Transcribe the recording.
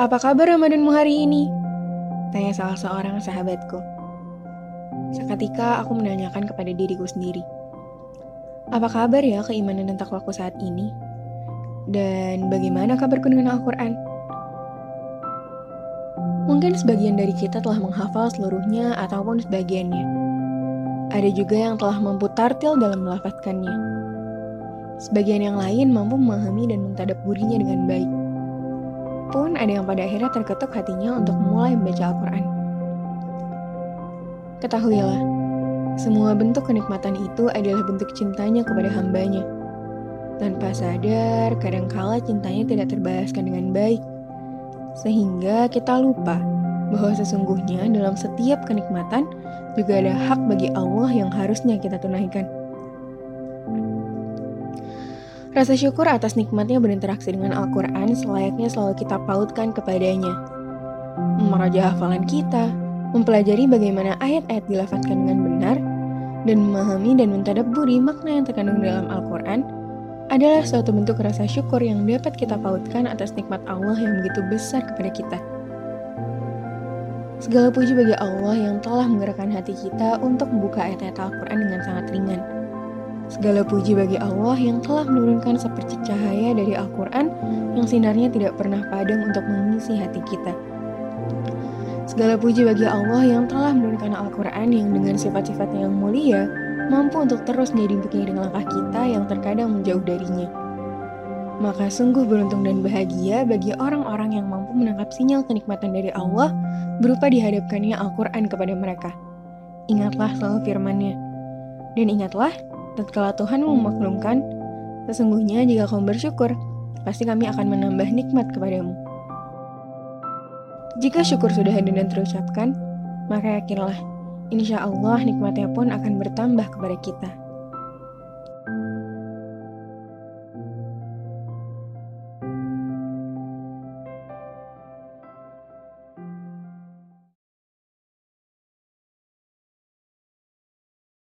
Apa kabar Ramadanmu hari ini? Tanya salah seorang sahabatku. Seketika aku menanyakan kepada diriku sendiri. Apa kabar ya keimanan dan takwaku saat ini? Dan bagaimana kabarku dengan Al-Quran? Mungkin sebagian dari kita telah menghafal seluruhnya ataupun sebagiannya. Ada juga yang telah mampu tartil dalam melafazkannya. Sebagian yang lain mampu memahami dan mentadaburinya dengan baik. Pun ada yang pada akhirnya terketuk hatinya untuk mulai membaca Al-Quran. Ketahuilah, semua bentuk kenikmatan itu adalah bentuk cintanya kepada hambanya. Tanpa sadar, kadangkala cintanya tidak terbalaskan dengan baik. Sehingga kita lupa bahwa sesungguhnya dalam setiap kenikmatan juga ada hak bagi Allah yang harusnya kita tunaikan. Rasa syukur atas nikmatnya berinteraksi dengan Al-Quran selayaknya selalu kita pautkan kepadanya. Meraja hafalan kita, mempelajari bagaimana ayat-ayat dilafatkan dengan benar, dan memahami dan mentadaburi makna yang terkandung dalam Al-Quran adalah suatu bentuk rasa syukur yang dapat kita pautkan atas nikmat Allah yang begitu besar kepada kita. Segala puji bagi Allah yang telah menggerakkan hati kita untuk membuka ayat-ayat Al-Quran dengan sangat ringan Segala puji bagi Allah yang telah menurunkan seperti cahaya dari Al-Quran yang sinarnya tidak pernah padam untuk mengisi hati kita. Segala puji bagi Allah yang telah menurunkan Al-Quran yang dengan sifat-sifatnya yang mulia mampu untuk terus menjadi pengiring langkah kita yang terkadang menjauh darinya. Maka sungguh beruntung dan bahagia bagi orang-orang yang mampu menangkap sinyal kenikmatan dari Allah berupa dihadapkannya Al-Quran kepada mereka. Ingatlah selalu firmannya. Dan ingatlah, tatkala Tuhan memaklumkan, sesungguhnya jika kamu bersyukur, pasti kami akan menambah nikmat kepadamu. Jika syukur sudah hadir dan terucapkan, maka yakinlah, insya Allah nikmatnya pun akan bertambah kepada kita.